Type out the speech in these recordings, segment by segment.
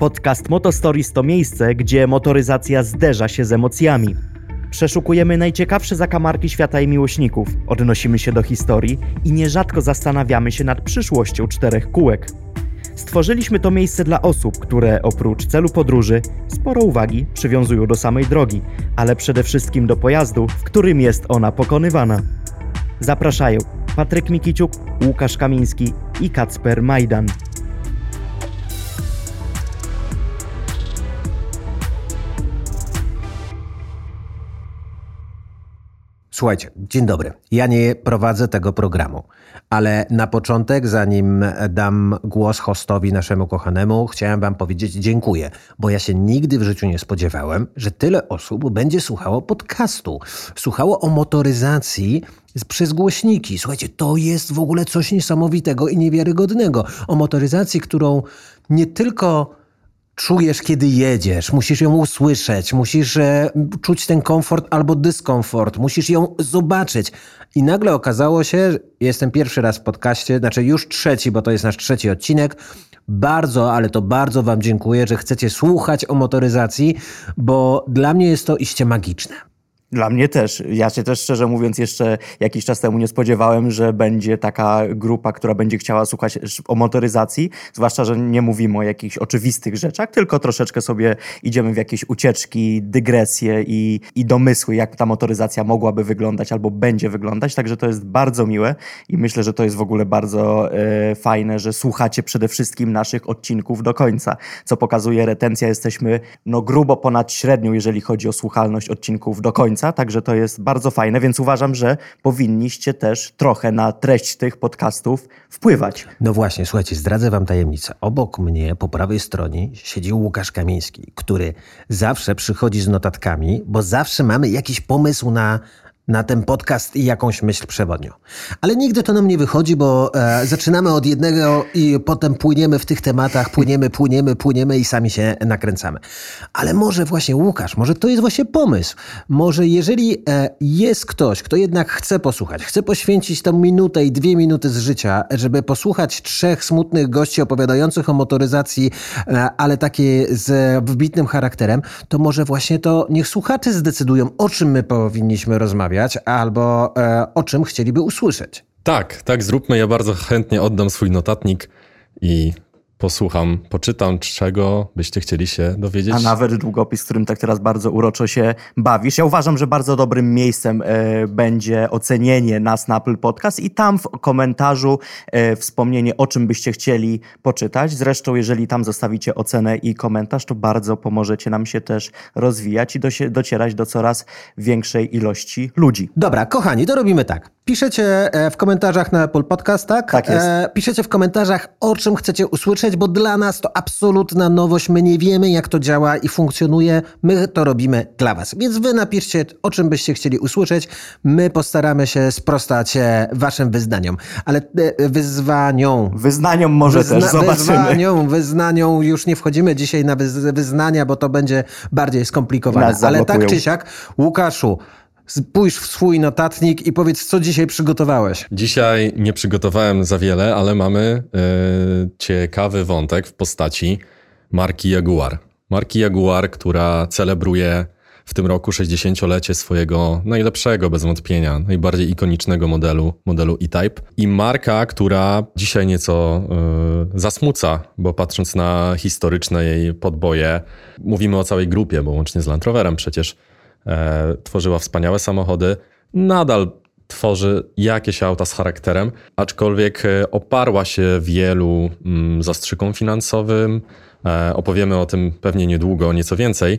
Podcast Motostories to miejsce, gdzie motoryzacja zderza się z emocjami. Przeszukujemy najciekawsze zakamarki świata i miłośników, odnosimy się do historii i nierzadko zastanawiamy się nad przyszłością czterech kółek. Stworzyliśmy to miejsce dla osób, które oprócz celu podróży sporo uwagi przywiązują do samej drogi, ale przede wszystkim do pojazdu, w którym jest ona pokonywana. Zapraszają Patryk Mikiciuk, Łukasz Kamiński i Kacper Majdan. Słuchajcie, dzień dobry. Ja nie prowadzę tego programu, ale na początek, zanim dam głos hostowi naszemu kochanemu, chciałem Wam powiedzieć dziękuję, bo ja się nigdy w życiu nie spodziewałem, że tyle osób będzie słuchało podcastu. Słuchało o motoryzacji przez głośniki. Słuchajcie, to jest w ogóle coś niesamowitego i niewiarygodnego. O motoryzacji, którą nie tylko czujesz, kiedy jedziesz, musisz ją usłyszeć, musisz e, czuć ten komfort albo dyskomfort, musisz ją zobaczyć. I nagle okazało się, jestem pierwszy raz w podcaście, znaczy już trzeci, bo to jest nasz trzeci odcinek. Bardzo, ale to bardzo Wam dziękuję, że chcecie słuchać o motoryzacji, bo dla mnie jest to iście magiczne. Dla mnie też. Ja się też szczerze mówiąc jeszcze jakiś czas temu nie spodziewałem, że będzie taka grupa, która będzie chciała słuchać o motoryzacji, zwłaszcza, że nie mówimy o jakichś oczywistych rzeczach, tylko troszeczkę sobie idziemy w jakieś ucieczki, dygresje i, i domysły, jak ta motoryzacja mogłaby wyglądać albo będzie wyglądać, także to jest bardzo miłe i myślę, że to jest w ogóle bardzo e, fajne, że słuchacie przede wszystkim naszych odcinków do końca, co pokazuje retencja. Jesteśmy no grubo ponad średnią, jeżeli chodzi o słuchalność odcinków do końca końca, także to jest bardzo fajne, więc uważam, że powinniście też trochę na treść tych podcastów wpływać. No właśnie, słuchajcie, zdradzę wam tajemnicę. Obok mnie, po prawej stronie, siedzi Łukasz Kamiński, który zawsze przychodzi z notatkami, bo zawsze mamy jakiś pomysł na na ten podcast i jakąś myśl przewodnią. Ale nigdy to nam nie wychodzi, bo e, zaczynamy od jednego i potem płyniemy w tych tematach, płyniemy, płyniemy, płyniemy i sami się nakręcamy. Ale może właśnie Łukasz, może to jest właśnie pomysł. Może jeżeli e, jest ktoś, kto jednak chce posłuchać, chce poświęcić tę minutę i dwie minuty z życia, żeby posłuchać trzech smutnych gości opowiadających o motoryzacji, e, ale takie z wybitnym charakterem, to może właśnie to niech słuchacze zdecydują, o czym my powinniśmy rozmawiać albo e, o czym chcieliby usłyszeć. Tak, tak zróbmy. Ja bardzo chętnie oddam swój notatnik i posłucham, poczytam, czego byście chcieli się dowiedzieć. A nawet długopis, którym tak teraz bardzo uroczo się bawisz. Ja uważam, że bardzo dobrym miejscem e, będzie ocenienie nas na Apple Podcast i tam w komentarzu e, wspomnienie, o czym byście chcieli poczytać. Zresztą, jeżeli tam zostawicie ocenę i komentarz, to bardzo pomożecie nam się też rozwijać i do, docierać do coraz większej ilości ludzi. Dobra, kochani, to robimy tak. Piszecie e, w komentarzach na Apple Podcast, tak? Tak jest. E, piszecie w komentarzach, o czym chcecie usłyszeć, bo dla nas to absolutna nowość. My nie wiemy, jak to działa i funkcjonuje. My to robimy dla was. Więc wy napiszcie, o czym byście chcieli usłyszeć. My postaramy się sprostać e, waszym wyznaniom. Ale wyzwaniom. Wyznaniom może Wyzna też, zobaczymy. Wyzwaniom, wyznaniom. Już nie wchodzimy dzisiaj na wyznania, bo to będzie bardziej skomplikowane. Ale tak czy siak, Łukaszu, Spójrz w swój notatnik i powiedz, co dzisiaj przygotowałeś. Dzisiaj nie przygotowałem za wiele, ale mamy yy, ciekawy wątek w postaci marki Jaguar. Marki Jaguar, która celebruje w tym roku 60-lecie swojego najlepszego, bez wątpienia, najbardziej ikonicznego modelu, modelu E-Type. I marka, która dzisiaj nieco yy, zasmuca, bo patrząc na historyczne jej podboje, mówimy o całej grupie, bo łącznie z Land Roverem przecież e, tworzyła wspaniałe samochody, nadal tworzy jakieś auta z charakterem, aczkolwiek e, oparła się wielu mm, zastrzykom finansowym. E, opowiemy o tym pewnie niedługo, nieco więcej,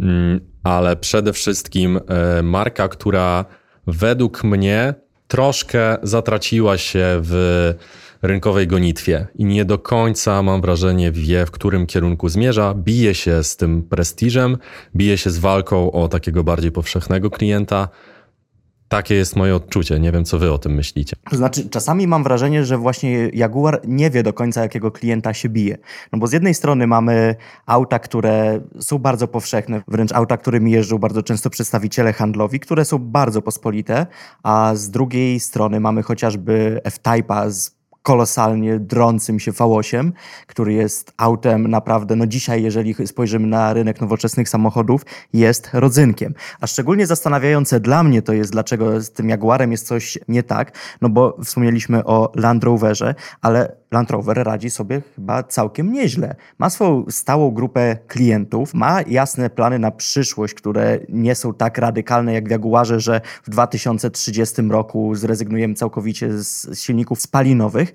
mm, ale przede wszystkim e, marka, która według mnie troszkę zatraciła się w rynkowej gonitwie i nie do końca, mam wrażenie, wie, w którym kierunku zmierza. Bije się z tym prestiżem, bije się z walką o takiego bardziej powszechnego klienta. Takie jest moje odczucie. Nie wiem, co wy o tym myślicie. Znaczy, czasami mam wrażenie, że właśnie Jaguar nie wie do końca, jakiego klienta się bije. No bo z jednej strony mamy auta, które są bardzo powszechne, wręcz auta, którymi jeżdżą bardzo często przedstawiciele handlowi, które są bardzo pospolite, a z drugiej strony mamy chociażby F-Type'a z kolosalnie drącym się V8, który jest autem naprawdę, no dzisiaj, jeżeli spojrzymy na rynek nowoczesnych samochodów, jest rodzynkiem. A szczególnie zastanawiające dla mnie to jest, dlaczego z tym Jaguarem jest coś nie tak, no bo wspomnieliśmy o Land Roverze, ale Land Rover radzi sobie chyba całkiem nieźle. Ma swoją stałą grupę klientów, ma jasne plany na przyszłość, które nie są tak radykalne jak w Jaguarze, że w 2030 roku zrezygnujemy całkowicie z silników spalinowych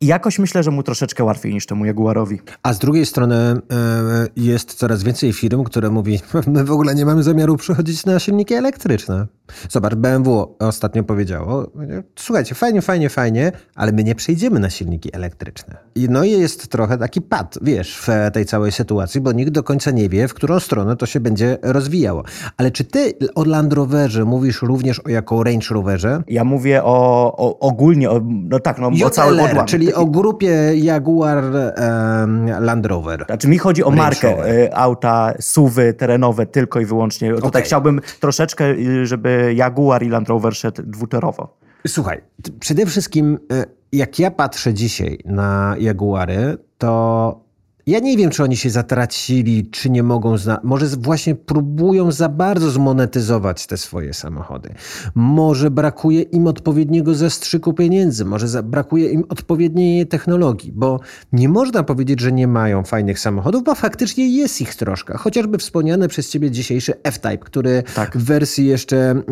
i jakoś myślę, że mu troszeczkę łatwiej niż temu Jaguarowi. A z drugiej strony e, jest coraz więcej firm, które mówi, my w ogóle nie mamy zamiaru przechodzić na silniki elektryczne. Zobacz, BMW ostatnio powiedziało, słuchajcie, fajnie, fajnie, fajnie, ale my nie przejdziemy na silniki elektryczne. I no i jest trochę taki pad, wiesz, w tej całej sytuacji, bo nikt do końca nie wie, w którą stronę to się będzie rozwijało. Ale czy ty o Land Roverze mówisz również o jako Range Roverze? Ja mówię o, o ogólnie, o, no tak, no, o całym odłamie. Czyli o grupie Jaguar um, Land Rover. Znaczy mi chodzi o markę. Y, auta, suwy terenowe tylko i wyłącznie. Okay. Tutaj chciałbym troszeczkę, y, żeby Jaguar i Land Rover szedł dwutorowo. Słuchaj, przede wszystkim y, jak ja patrzę dzisiaj na Jaguary, to ja nie wiem, czy oni się zatracili, czy nie mogą, może właśnie próbują za bardzo zmonetyzować te swoje samochody. Może brakuje im odpowiedniego zastrzyku pieniędzy, może brakuje im odpowiedniej technologii, bo nie można powiedzieć, że nie mają fajnych samochodów, bo faktycznie jest ich troszkę. Chociażby wspomniany przez ciebie dzisiejszy F-Type, który tak. w wersji jeszcze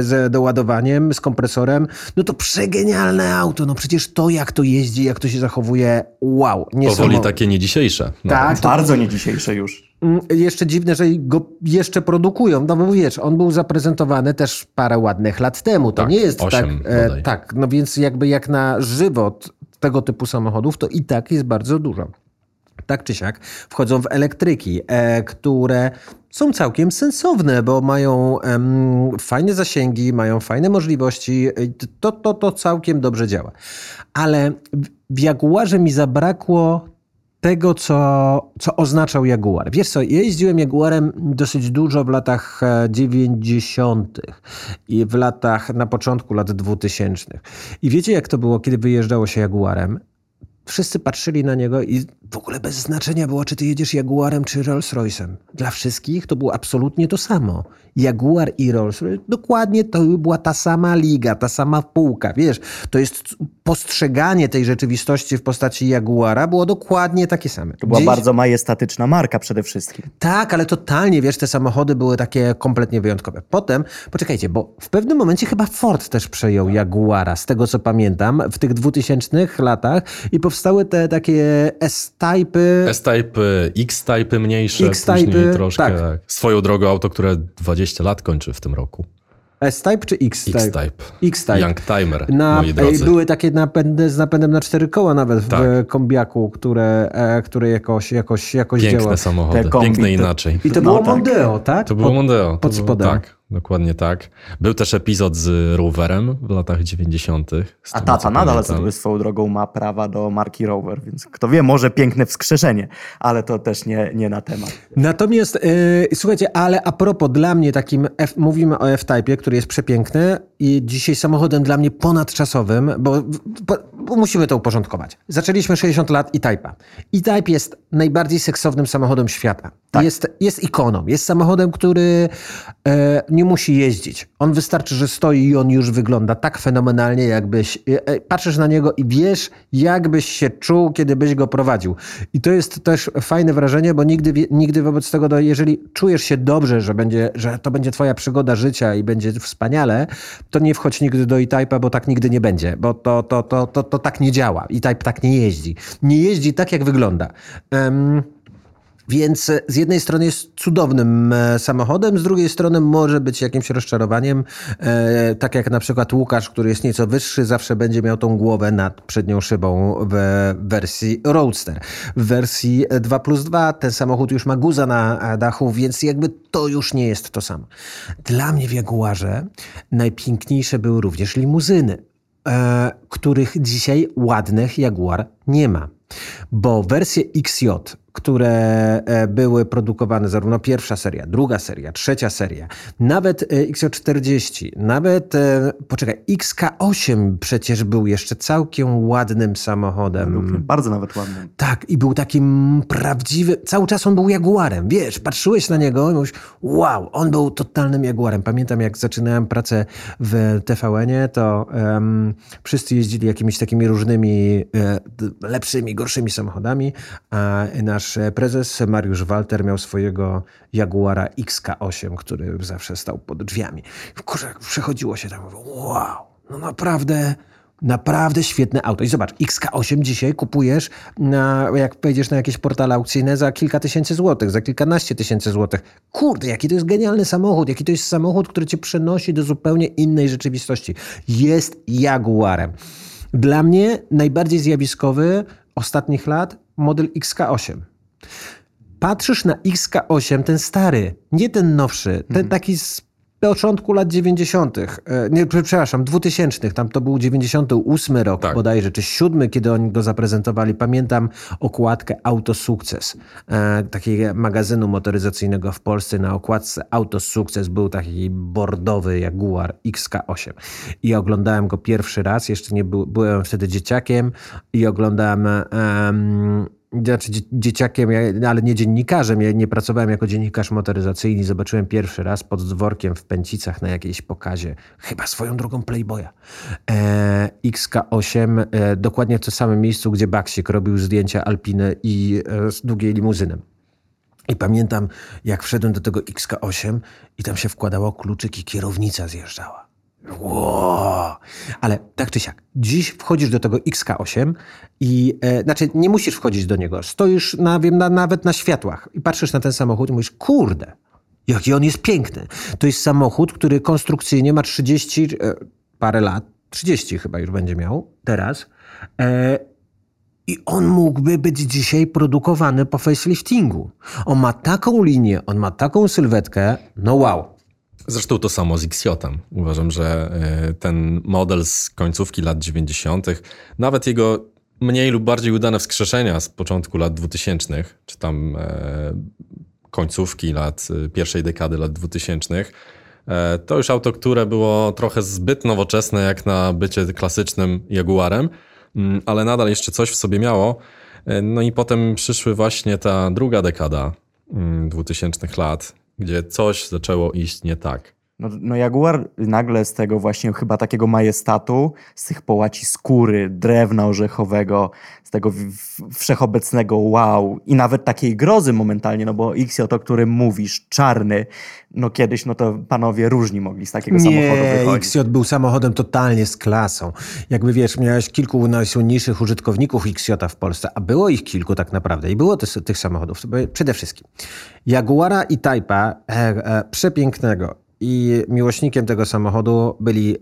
z doładowaniem, z kompresorem, no to przegenialne auto. No przecież to, jak to jeździ, jak to się zachowuje, wow. Powoli takie nie dzisiejsze dzisiejsze. No. Tak, bardzo nie dzisiejsze już. Mm, jeszcze dziwne, że go jeszcze produkują, no bo wiesz, on był zaprezentowany też parę ładnych lat temu. To tak, nie jest tak, e, tak, no więc jakby jak na żywot tego typu samochodów, to i tak jest bardzo dużo. Tak czy siak wchodzą w elektryki, e, które są całkiem sensowne, bo mają fajne zasięgi, mają fajne możliwości. To, to, to całkiem dobrze działa. Ale w Jaguarze mi zabrakło tego, co, co oznaczał Jaguar. Wiesz co, ja jeździłem Jaguarem dosyć dużo w latach 90. E, i w latach, na początku lat 2000. I wiecie, jak to było, kiedy wyjeżdżało się Jaguarem? Wszyscy patrzyli na niego i w ogóle bez znaczenia było, czy ty jedziesz Jaguarem czy Rolls Royce'em. Dla wszystkich to było absolutnie to samo. Jaguar i Rolls Royce, dokładnie to była ta sama liga, ta sama półka. Wiesz, to jest postrzeganie tej rzeczywistości w postaci Jaguara było dokładnie takie same. To była Gdzieś... bardzo majestatyczna marka przede wszystkim. Tak, ale totalnie, wiesz, te samochody były takie kompletnie wyjątkowe. Potem, poczekajcie, bo w pewnym momencie chyba Ford też przejął Jaguara, z tego co pamiętam, w tych 2000 latach i powstały te takie S-Typy. S-Typy, X-Typy mniejsze, X-Typy, troszkę. Tak. tak. Swoją drogą auto, które 20 lat kończy w tym roku. S-Type czy X-Type? X-Type. X-Type. Young Timer, na, moi drodzy. Były takie napędy z napędem na cztery koła nawet tak. w kombiaku, które, e, które jakoś, jakoś, jakoś Piękne działa. samochody, piękne inaczej. I to no, było tak. Mondeo, tak? To było Mondeo. Pod spodem. Tak. Dokładnie tak. Był też epizod z Roverem w latach 90. A tata nadal pamiętam. swoją drogą ma prawa do marki Rover, więc kto wie, może piękne wskrzeszenie, ale to też nie, nie na temat. Natomiast yy, słuchajcie, ale a propos dla mnie takim, F, mówimy o F-Type, który jest przepiękny i dzisiaj samochodem dla mnie ponadczasowym, bo, bo, bo musimy to uporządkować. Zaczęliśmy 60 lat E-Type'a. E-Type jest najbardziej seksownym samochodem świata. Tak. Jest, jest ikoną. Jest samochodem, który e, nie musi jeździć. On wystarczy, że stoi i on już wygląda tak fenomenalnie, jakbyś e, e, patrzysz na niego i wiesz, jakbyś się czuł, kiedy byś go prowadził. I to jest też fajne wrażenie, bo nigdy, nigdy wobec tego, jeżeli czujesz się dobrze, że, będzie, że to będzie twoja przygoda życia i będzie wspaniale, to nie wchodź nigdy do E-Type'a, bo tak nigdy nie będzie, bo to, to, to, to, to tak nie działa. E-Type tak nie jeździ. Nie jeździ tak, jak wygląda. Um, więc e, z jednej strony jest cudownym e, samochodem, z drugiej strony może być jakimś rozczarowaniem. E, tak jak na przykład Łukasz, który jest nieco wyższy, zawsze będzie miał tą głowę nad przednią szybą w wersji Roadster. W wersji 2 plus 2 ten samochód już ma guza na dachu, więc jakby to już nie jest to samo. Dla mnie w Jaguarze najpiękniejsze były również limuzyny, których dzisiaj ładnych Jaguar nie ma. Bo wersje XJ które e, były produkowane, zarówno pierwsza seria, druga seria, trzecia seria, nawet e, XO40, nawet, e, poczekaj, XK8 przecież był jeszcze całkiem ładnym samochodem. Bardzo nawet ładnym. Tak, i był takim prawdziwym, cały czas on był Jaguarem, wiesz, patrzyłeś na niego i mówisz, wow, on był totalnym Jaguarem. Pamiętam, jak zaczynałem pracę w TVN-ie, to um, wszyscy jeździli jakimiś takimi różnymi lepszymi, gorszymi samochodami, a nasz nasz prezes Mariusz Walter miał swojego Jaguara XK8, który zawsze stał pod drzwiami. Kurze, przechodziło się tam, wow, no naprawdę... Naprawdę świetne auto. I zobacz, XK8 dzisiaj kupujesz, na, jak wejdziesz na jakieś portale aukcyjne, za kilka tysięcy złotych, za kilkanaście tysięcy złotych. Kurde, jaki to jest genialny samochód, jaki to jest samochód, który cię przenosi do zupełnie innej rzeczywistości. Jest Jaguarem. Dla mnie najbardziej zjawiskowy ostatnich lat model XK8. Patrzysz na XK8, ten stary, nie ten nowszy, ten mhm. taki z początku lat 90., e, nie, przepraszam, 2000, tam to był 98 rok tak. bodajże, czy 7, kiedy oni go zaprezentowali. Pamiętam okładkę Autosukces, e, takiego magazynu motoryzacyjnego w Polsce. Na okładce Autosukces był taki bordowy Jaguar XK8 i oglądałem go pierwszy raz, jeszcze nie był, byłem wtedy dzieciakiem i oglądałem um, znaczy dzieciakiem, ale nie dziennikarzem. Ja nie pracowałem jako dziennikarz motoryzacyjny. Zobaczyłem pierwszy raz pod dworkiem w Pęcicach na jakiejś pokazie, chyba swoją drogą Playboya. E, XK8, e, dokładnie w tym samym miejscu, gdzie Baksik robił zdjęcia Alpiny i e, długiej limuzyny. I pamiętam, jak wszedłem do tego XK8 i tam się wkładało kluczyk i kierownica zjeżdżała. Wow. Ale tak czy siak, dziś wchodzisz do tego XK8 i e, znaczy nie musisz wchodzić do niego. Stoisz na, wiem, na, nawet na światłach i patrzysz na ten samochód i mówisz, kurde, jaki on jest piękny. To jest samochód, który konstrukcyjnie ma 30 e, parę lat, 30 chyba już będzie miał teraz. E, i on mógłby być dzisiaj produkowany po faceliftingu. On ma taką linię, on ma taką sylwetkę, no wow. Zresztą to samo z XJ. Uważam, że e, ten model z końcówki lat 90., nawet jego mniej lub bardziej udane wskrzeszenia z początku lat 2000, czy tam e, końcówki lat, e, pierwszej dekady lat 2000, to już auto, które było trochę zbyt nowoczesne jak na bycie klasycznym Jaguarem, mm, ale nadal jeszcze coś w sobie miało. No i potem przyszły właśnie ta druga dekada 2000 mm, lat, gdzie coś zaczęło iść nie tak. No, no Jaguar nagle z tego właśnie chyba takiego majestatu, z tych połaci skóry, drewna orzechowego, z tego wszechobecnego wow i nawet takiej grozy momentalnie, no bo X o którym mówisz, czarny, no kiedyś no to panowie różni mogli z takiego nie, samochodu wychodzić. XJ był samochodem totalnie z klasą. Jakby wiesz, miałeś kilku najsłynniejszych użytkowników XJ w Polsce, a było ich kilku tak naprawdę i było tych, tych samochodów. Przede wszystkim Jaguara i Type'a e, e, przepięknego i miłośnikiem tego samochodu byli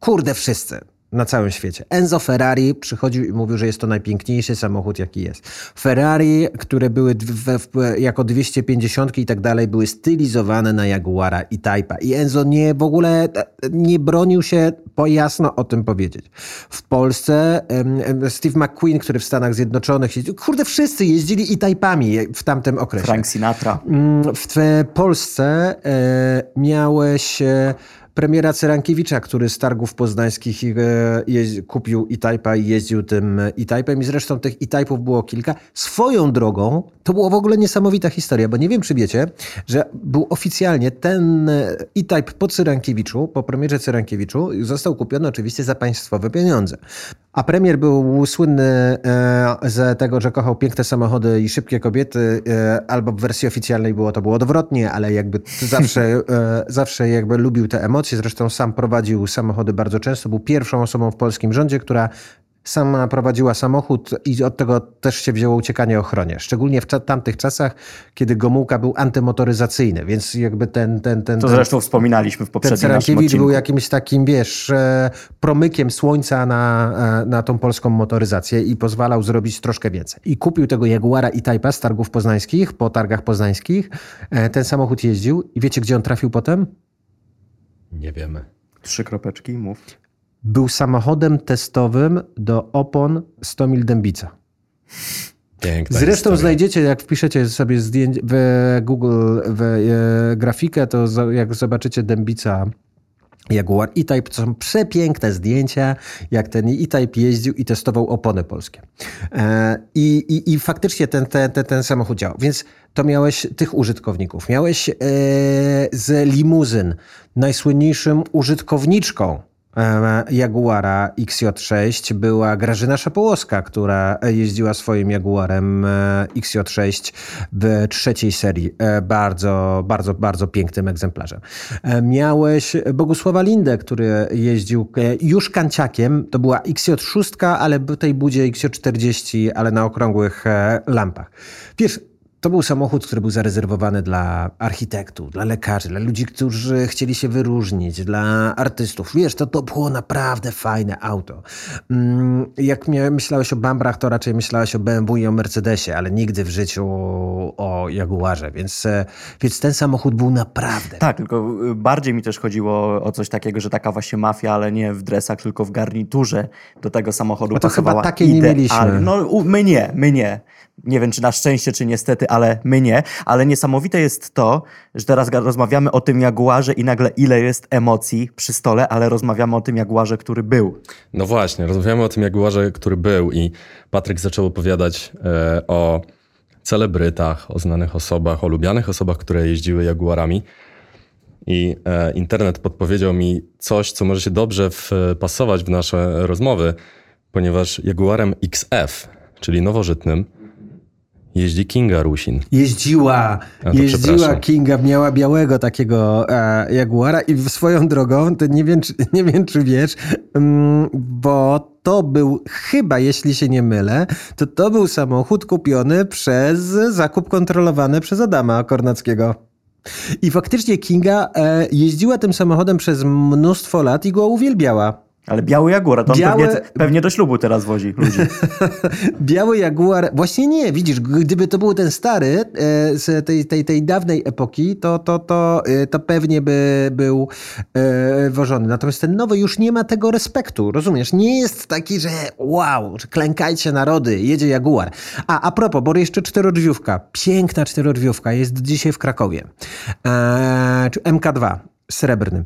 kurde wszyscy na całym świecie. Enzo Ferrari przychodził i mówił, że jest to najpiękniejszy samochód, jaki jest. Ferrari, które były w, w, jako 250 i tak dalej, były stylizowane na Jaguara i Type'a. I Enzo nie w ogóle nie bronił się po jasno o tym powiedzieć. W Polsce um, Steve McQueen, który w Stanach Zjednoczonych jeździł, kurde, wszyscy jeździli i Type'ami w tamtym okresie. Frank Sinatra. Mm, w Polsce e, miałeś... E, premiera Cerankiewicza, który z targów poznańskich e, kupił E-Type'a i jeździł tym E-Type'em i zresztą tych E-Type'ów było kilka. Swoją drogą, to była w ogóle niesamowita historia, bo nie wiem czy wiecie, że był oficjalnie ten E-Type po Cyrankiewiczu, po premierze Cyrankiewiczu został kupiony oczywiście za państwowe pieniądze. A premier był słynny e, z tego, że kochał piękne samochody i szybkie kobiety, e, albo w wersji oficjalnej było to było odwrotnie, ale jakby zawsze, e, zawsze jakby lubił te emocje. Zresztą sam prowadził samochody bardzo często. Był pierwszą osobą w polskim rządzie, która sama prowadziła samochód i od tego też się wzięło uciekanie ochronie. Szczególnie w tamtych czasach, kiedy Gomułka był antymotoryzacyjny, więc jakby ten... ten, ten to zresztą wspominaliśmy w poprzednim ten odcinku. był jakimś takim, wiesz, e, promykiem słońca na, e, na tą polską motoryzację i pozwalał zrobić troszkę więcej. I kupił tego Jaguara i Type'a z targów poznańskich, po targach poznańskich. E, ten samochód jeździł i wiecie, gdzie on trafił potem? Nie wiemy. Trzy kropeczki, mów był samochodem testowym do opon 100 mil Dębica. Piękna Zresztą historia. znajdziecie, jak wpiszecie sobie zdjęcie w Google w e, grafikę, to jak zobaczycie dębica Jaguar E-Type, to są przepiękne zdjęcia, jak ten E-Type jeździł i testował opony polskie. E, I, i, i faktycznie ten, ten, ten, ten samochód działał. Więc to miałeś tych użytkowników. Miałeś e, z limuzyn najsłynniejszym użytkowniczką Jaguara XJ6 była Grażyna Szapołowska, która jeździła swoim Jaguarem e, XJ6 w trzeciej serii. E, Bardzo, bardzo, bardzo pięknym egzemplarzem. E, Miałeś Bogusława Lindę, który jeździł e, już kanciakiem. To była XJ6, ale tej budzie XJ40, ale na okrągłych e, lampach. Wiesz, to był samochód, który był zarezerwowany dla architektów, dla lekarzy, dla ludzi, którzy chcieli się wyróżnić, dla artystów. Wiesz, to, to było naprawdę fajne auto. Mm, Jak myślałeś o Bambrach, to raczej myślałeś o BMW i o Mercedesie, ale nigdy w życiu o Jaguarze, więc, e, więc ten samochód był naprawdę Tak, tylko y, bardziej mi też chodziło o coś takiego, że taka właśnie mafia, ale nie w dresach, tylko w garniturze do tego samochodu No to chyba pasowała takiej nie mieliśmy. No my nie, my nie. Nie wiem, czy na szczęście, czy niestety, ale my nie. Ale niesamowite jest to, że teraz rozmawiamy o tym Jaguarze i nagle ile jest emocji przy stole, ale rozmawiamy o tym Jaguarze, który był. No właśnie, rozmawiamy o tym Jaguarze, który był i Patryk zaczął opowiadać e, o celebrytach, o znanych osobach, o lubianych osobach, które jeździły Jaguarami. I e, internet podpowiedział mi coś, co może się dobrze wpasować w nasze rozmowy, ponieważ Jaguarem XF, czyli nowożytnym, jeździ Kinga Rusin. Jeździła, jeździła. Kinga, miała białego takiego e, Jaguara i swoją drogą, to nie wiem, czy, nie wiem, czy wiesz, mm, bo to był chyba, jeśli się nie mylę, to to był samochód kupiony przez zakup kontrolowany przez Adama Kornackiego. I faktycznie Kinga e, jeździła tym samochodem przez mnóstwo lat i go uwielbiała. Ale biały Jaguar, to on Białe- pewnie, pewnie do ślubu teraz wozi ludzi. Biały Jaguar, właśnie nie, widzisz, gdyby to był ten stary e, z tej, tej, tej dawnej epoki, to, to, to, e, to pewnie by był e, wożony. Natomiast ten nowy już nie ma tego respektu, rozumiesz? Nie jest taki, że wow, że klękajcie narody, jedzie Jaguar. A, a propos, bo jeszcze czterodrzwiówka, piękna czterodrzwiówka jest dzisiaj w Krakowie. E, czy MK2, srebrny.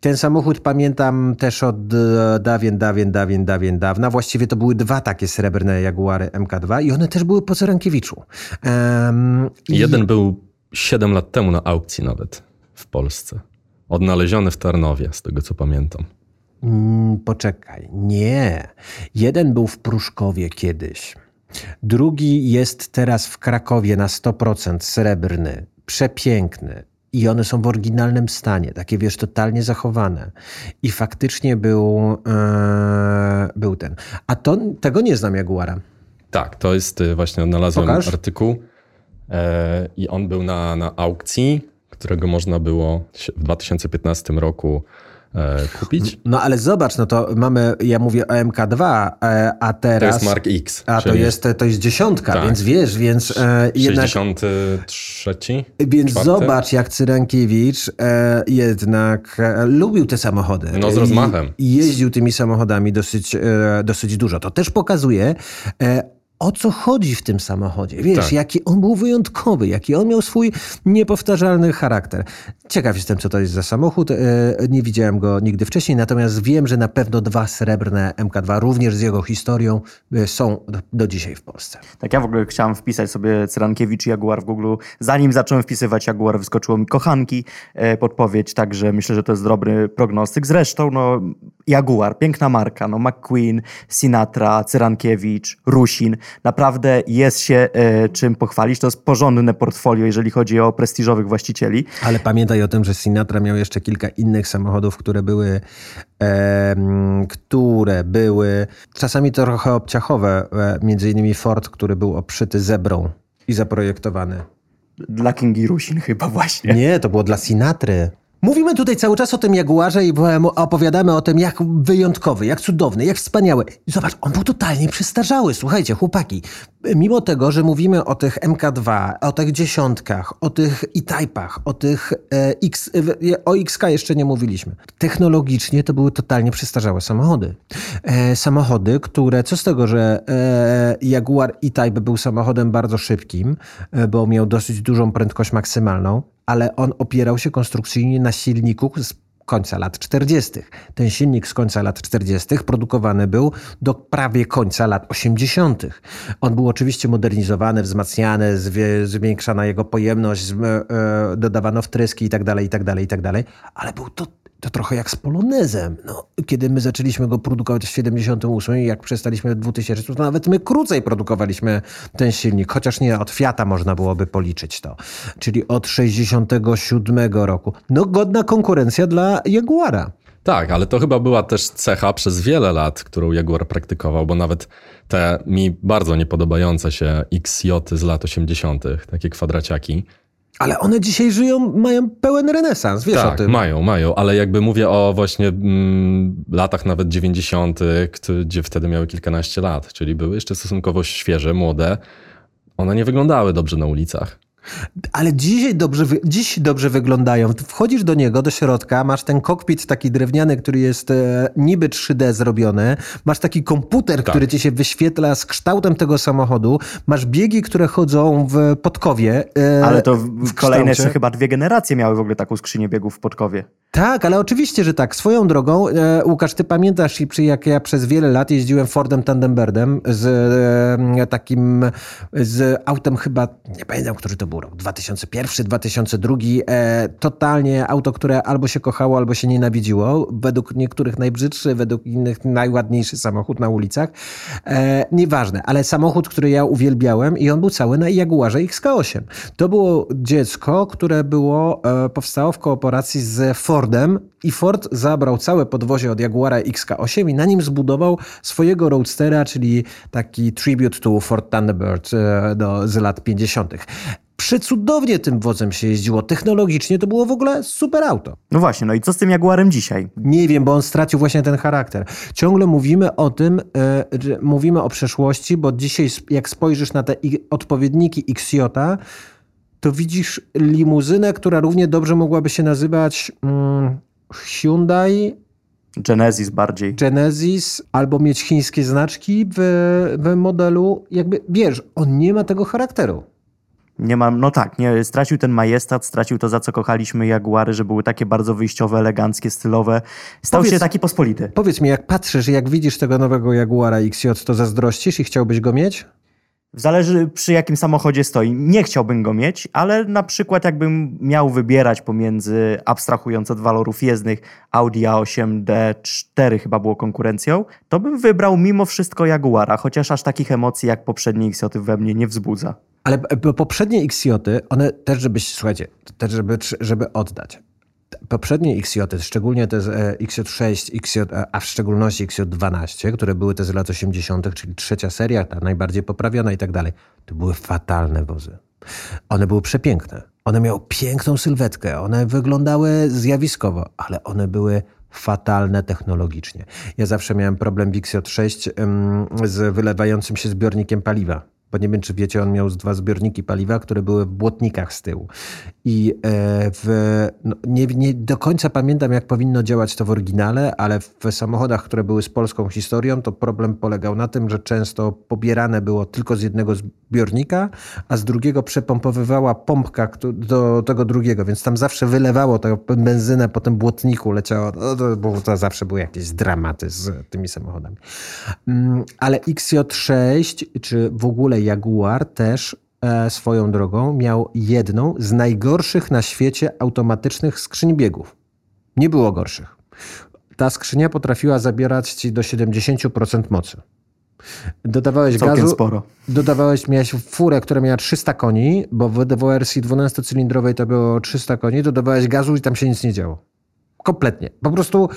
Ten samochód pamiętam też od e, dawien, dawien, dawien, dawien, dawna. Właściwie to były dwa takie srebrne Jaguary MK2 i one też były po Cerankiewiczu. Um, Jeden był 7 lat temu na aukcji nawet w Polsce. Odnaleziony w Tarnowie, z tego co pamiętam. Mm, poczekaj, nie. Jeden był w Pruszkowie kiedyś. Drugi jest teraz w Krakowie na 100% srebrny, przepiękny. I one są w oryginalnym stanie, takie wiesz, totalnie zachowane. I faktycznie był, e, był ten. A to, tego nie znam Jaguara. Tak, to jest y, właśnie, odnalazłem Pokaż. artykuł e, i on był na, na aukcji, którego można było w 2015 roku e, kupić. No ale zobacz, no to mamy, ja mówię o MK2, e, a To teraz... jest Mark X. A to jest, to jest dziesiątka, Tak. więc wiesz, więc e, jednak... 63. Więc czwarty? zobacz, jak Cyrankiewicz e, jednak e, lubił te samochody. No, z rozmachem. I, I jeździł tymi samochodami dosyć, e, dosyć dużo. To też pokazuje, e, o co chodzi w tym samochodzie. Wiesz, Tak. jaki on był wyjątkowy, jaki on miał swój niepowtarzalny charakter. Ciekaw jestem, co to jest za samochód. E, nie widziałem go nigdy wcześniej, natomiast wiem, że na pewno dwa srebrne MK2, również z jego historią, e, są do, dzisiaj w Polsce. Tak ja w ogóle chciałem wpisać sobie Cyrankiewicz i Jaguar w Google. Zanim zacząłem wpisywać Jaguar, wyskoczyło mi kochanki e, podpowiedź, także myślę, że to jest dobry prognostyk. Zresztą no, Jaguar, piękna marka, no McQueen, Sinatra, Cyrankiewicz, Rusin. Naprawdę jest się e, czym pochwalić. To jest porządne portfolio, jeżeli chodzi o prestiżowych właścicieli. Ale pamiętaj o tym, że Sinatra miał jeszcze kilka innych samochodów, które były, em, które były czasami trochę obciachowe. E, między innymi Ford, który był obszyty zebrą i zaprojektowany. Dla Kingi Rusin chyba właśnie. Nie, to było dla Sinatry. Mówimy tutaj cały czas o tym Jaguarze i opowiadamy o tym, jak wyjątkowy, jak cudowny, jak wspaniały. Zobacz, on był totalnie przestarzały. Słuchajcie, chłopaki, mimo tego, że mówimy o tych MK2, o tych dziesiątkach, o tych E-Type'ach, o tych e, X, e, o XK jeszcze nie mówiliśmy. Technologicznie to były totalnie przestarzałe samochody. E, samochody, które, co z tego, że e, Jaguar E-Type był samochodem bardzo szybkim, e, bo miał dosyć dużą prędkość maksymalną, ale on opierał się konstrukcyjnie na silniku z końca lat 40. Ten silnik z końca lat 40. produkowany był do prawie końca lat 80. On był oczywiście modernizowany, wzmacniany, zwiększana jego pojemność, e, dodawano wtryski itd., itd., itd., ale był to to trochę jak z Polonezem. No, kiedy my zaczęliśmy go produkować w 78 i jak przestaliśmy w 2000, to nawet my krócej produkowaliśmy ten silnik, chociaż nie od Fiata można byłoby policzyć to. Czyli od 67 roku. No godna konkurencja dla Jaguara. Tak, ale to chyba była też cecha przez wiele lat, którą Jaguar praktykował, bo nawet te mi bardzo niepodobające się XJ z lat 80., takie kwadraciaki, ale one dzisiaj żyją, mają pełen renesans, wiesz tak, o tym. mają, mają, ale jakby mówię o właśnie mm, latach nawet 90., gdzie wtedy miały kilkanaście lat, czyli były jeszcze stosunkowo świeże, młode. One nie wyglądały dobrze na ulicach. Ale dzisiaj dobrze, dziś dobrze wyglądają. Wchodzisz do niego, do środka, masz ten kokpit taki drewniany, który jest e, niby 3D zrobiony, masz taki komputer, tak. który ci się wyświetla z kształtem tego samochodu, masz biegi, które chodzą w podkowie. E, ale to w, w kolejne jeszcze chyba dwie generacje miały w ogóle taką skrzynię biegów w podkowie. Tak, ale oczywiście, że tak. Swoją drogą, e, Łukasz, ty pamiętasz, jak ja przez wiele lat jeździłem Fordem Tandembirdem z e, takim, z autem chyba, nie pamiętam, który to był rok, 2001, 2002. E, totalnie auto, które albo się kochało, albo się nienawidziło. Według niektórych najbrzydszy, według innych najładniejszy samochód na ulicach. E, nieważne, ale samochód, który ja uwielbiałem i on był cały na Jaguarze XK8. To było dziecko, które było, e, powstało w kooperacji z Fordem i Ford zabrał całe podwozie od Jaguara XK8 i na nim zbudował swojego roadstera, czyli taki tribute to Ford Thunderbird e, do, z lat 50. Przecudownie tym wozem się jeździło. Technologicznie to było w ogóle super auto. No właśnie, no i co z tym Jaguarem dzisiaj? Nie wiem, bo on stracił właśnie ten charakter. Ciągle mówimy o tym, yy, mówimy o przeszłości, bo dzisiaj jak spojrzysz na te odpowiedniki XJ, to widzisz limuzynę, która równie dobrze mogłaby się nazywać mm, Hyundai, Genesis bardziej. Genesis, albo mieć chińskie znaczki w, w modelu. Jakby wiesz, on nie ma tego charakteru. Nie mam, no tak, nie, stracił ten majestat, stracił to, za co kochaliśmy Jaguary, że były takie bardzo wyjściowe, eleganckie, stylowe. Stał powiedz, się taki pospolity. Powiedz mi, jak patrzysz, jak widzisz tego nowego Jaguara XJ, to zazdrościsz i chciałbyś go mieć? Zależy przy jakim samochodzie stoi. Nie chciałbym go mieć, ale na przykład jakbym miał wybierać pomiędzy, abstrahując od walorów jezdnych, Audi A8 D4 chyba było konkurencją, to bym wybrał mimo wszystko Jaguara, chociaż aż takich emocji jak poprzedni XJ we mnie nie wzbudza. Ale poprzednie XJ, one też, żeby, słuchajcie, też żeby, żeby oddać. Poprzednie XJ, szczególnie te e, XJ6, XJ, a w szczególności XJ12, które były te z lat 80., czyli trzecia seria, ta najbardziej poprawiona i tak dalej, to były fatalne wozy. One były przepiękne. One miały piękną sylwetkę, one wyglądały zjawiskowo, ale one były fatalne technologicznie. Ja zawsze miałem problem w XJ6 z wylewającym się zbiornikiem paliwa bo nie wiem, czy wiecie, on miał dwa zbiorniki paliwa, które były w błotnikach z tyłu. I e, w, no, nie, nie, do końca pamiętam, jak powinno działać to w oryginale, ale w samochodach, które były z polską historią, to problem polegał na tym, że często pobierane było tylko z jednego zbiornika, a z drugiego przepompowywała pompka do tego drugiego, więc tam zawsze wylewało tę benzynę po tym błotniku, leciało, no, to, bo to zawsze były jakieś dramaty z tymi samochodami. Mm, ale XJ6, czy w ogóle Jaguar też e, swoją drogą miał jedną z najgorszych na świecie automatycznych skrzyń biegów. Nie było gorszych. Ta skrzynia potrafiła zabierać ci do 70% mocy. Dodawałeś Całkiem gazu. sporo. Dodawałeś, miałeś furę, która miała 300 koni, bo w wersji 12-cylindrowej to było 300 koni, dodawałeś gazu i tam się nic nie działo. Kompletnie. Po prostu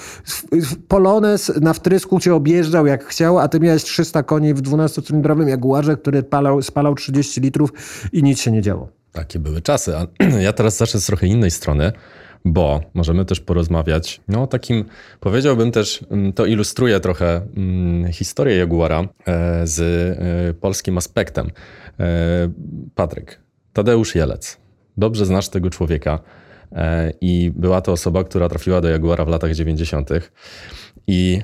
Polones na wtrysku cię objeżdżał jak chciał, a ty miałeś 300 koni w 12-cylindrowym Jaguarze, który palał, spalał 30 litrów i nic się nie działo. Takie były czasy. A ja teraz zacznę z trochę innej strony, bo możemy też porozmawiać no, o takim, powiedziałbym też, mm, to ilustruje trochę mm, historię Jaguara e, z e, polskim aspektem. E, Patryk, Tadeusz Jelec. Dobrze znasz tego człowieka i była to osoba, która trafiła do Jaguara w latach 90. i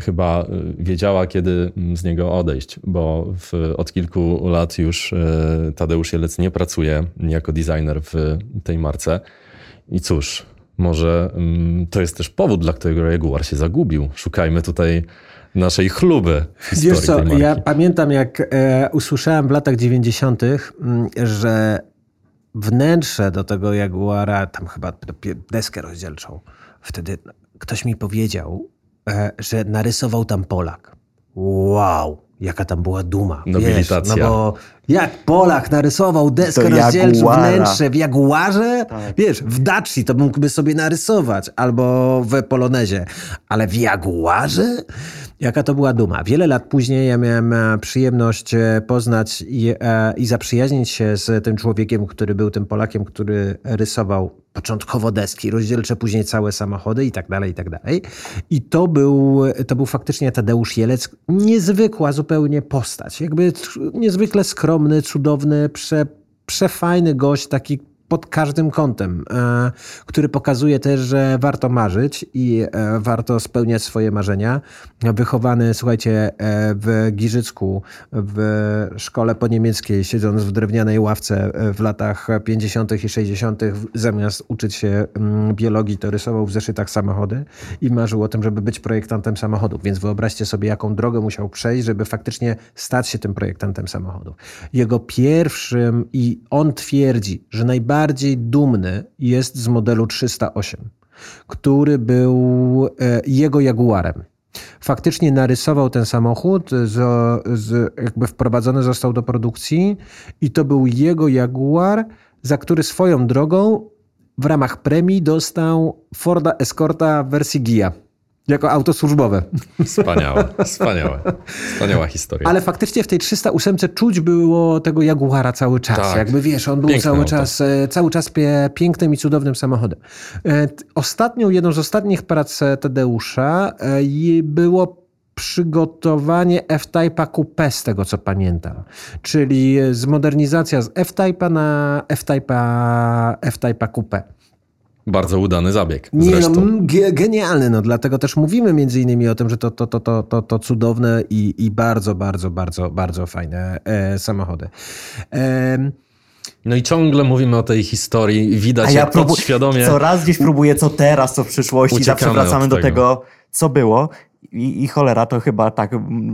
chyba wiedziała, kiedy z niego odejść, bo w, od kilku lat już Tadeusz Jelec nie pracuje jako designer w tej marce. I cóż, może mm, to jest też powód, dla którego Jaguar się zagubił. Szukajmy tutaj naszej chluby. Wiesz co, ja pamiętam jak e, usłyszałem w latach 90., m, mm, że wnętrze do tego Jaguara, tam chyba deskę rozdzielczą, wtedy ktoś mi powiedział, e, że narysował tam Polak. Wow! jaka tam była duma. Nobilitacja. Wiesz, no bo jak Polak narysował deskę rozdzielczą wnętrze w Jaguarze, tak. wiesz, w Daci to mógłby sobie narysować, albo w Polonezie, ale w Jaguarze? Jaka to była duma. Wiele lat później ja miałem e, przyjemność e, poznać i, e, i zaprzyjaźnić się z tym człowiekiem, który był tym Polakiem, który rysował początkowo deski rozdzielcze, później całe samochody i tak dalej, i tak dalej. I to był, to był faktycznie Tadeusz Jelec, niezwykła zupełnie postać, jakby niezwykle skromny, cudowny, prze, przefajny gość, taki pod każdym kątem, e, który pokazuje też, że warto marzyć i e, warto spełniać swoje marzenia. Wychowany, słuchajcie, e, w Giżycku, w szkole poniemieckiej, siedząc w drewnianej ławce w latach 50. i 60., zamiast uczyć się mm, biologii, to rysował w zeszytach samochody i marzył o tym, żeby być projektantem samochodów. Więc wyobraźcie sobie, jaką drogę musiał przejść, żeby faktycznie stać się tym projektantem samochodów. Jego pierwszym, i on twierdzi, że najbardziej najbardziej dumny jest z modelu 308, który był e, jego Jaguarem. Faktycznie narysował ten samochód, z, z, jakby wprowadzony został do produkcji i to był jego Jaguar, za który swoją drogą w ramach premii dostał Forda Escorta wersji GIA. Jako auto służbowe. Wspaniałe, wspaniałe. Wspaniała historia. Ale faktycznie w tej 308 czuć było tego Jaguara cały czas. Tak. Jakby wiesz, on był Piękne cały czas, e, cały czas pięknym i cudownym samochodem. E, ostatnią, jedną z ostatnich prac Tadeusza e, było przygotowanie F-Type'a Coupe, z tego co pamiętam. Czyli zmodernizacja z F-Type'a na F-Type'a F-Type'a Coupe. Bardzo udany zabieg. Nie, no, genialny, no dlatego też mówimy między innymi o tym, że to, to, to, to, to, to cudowne i, i bardzo, bardzo, bardzo, bardzo fajne e, samochody. E, no i ciągle mówimy o tej historii, widać A ja jak próbu- podświadomie... Coraz gdzieś próbuję, co teraz, co w przyszłości, zawsze wracamy do tego, co było i, I, cholera, to chyba tak,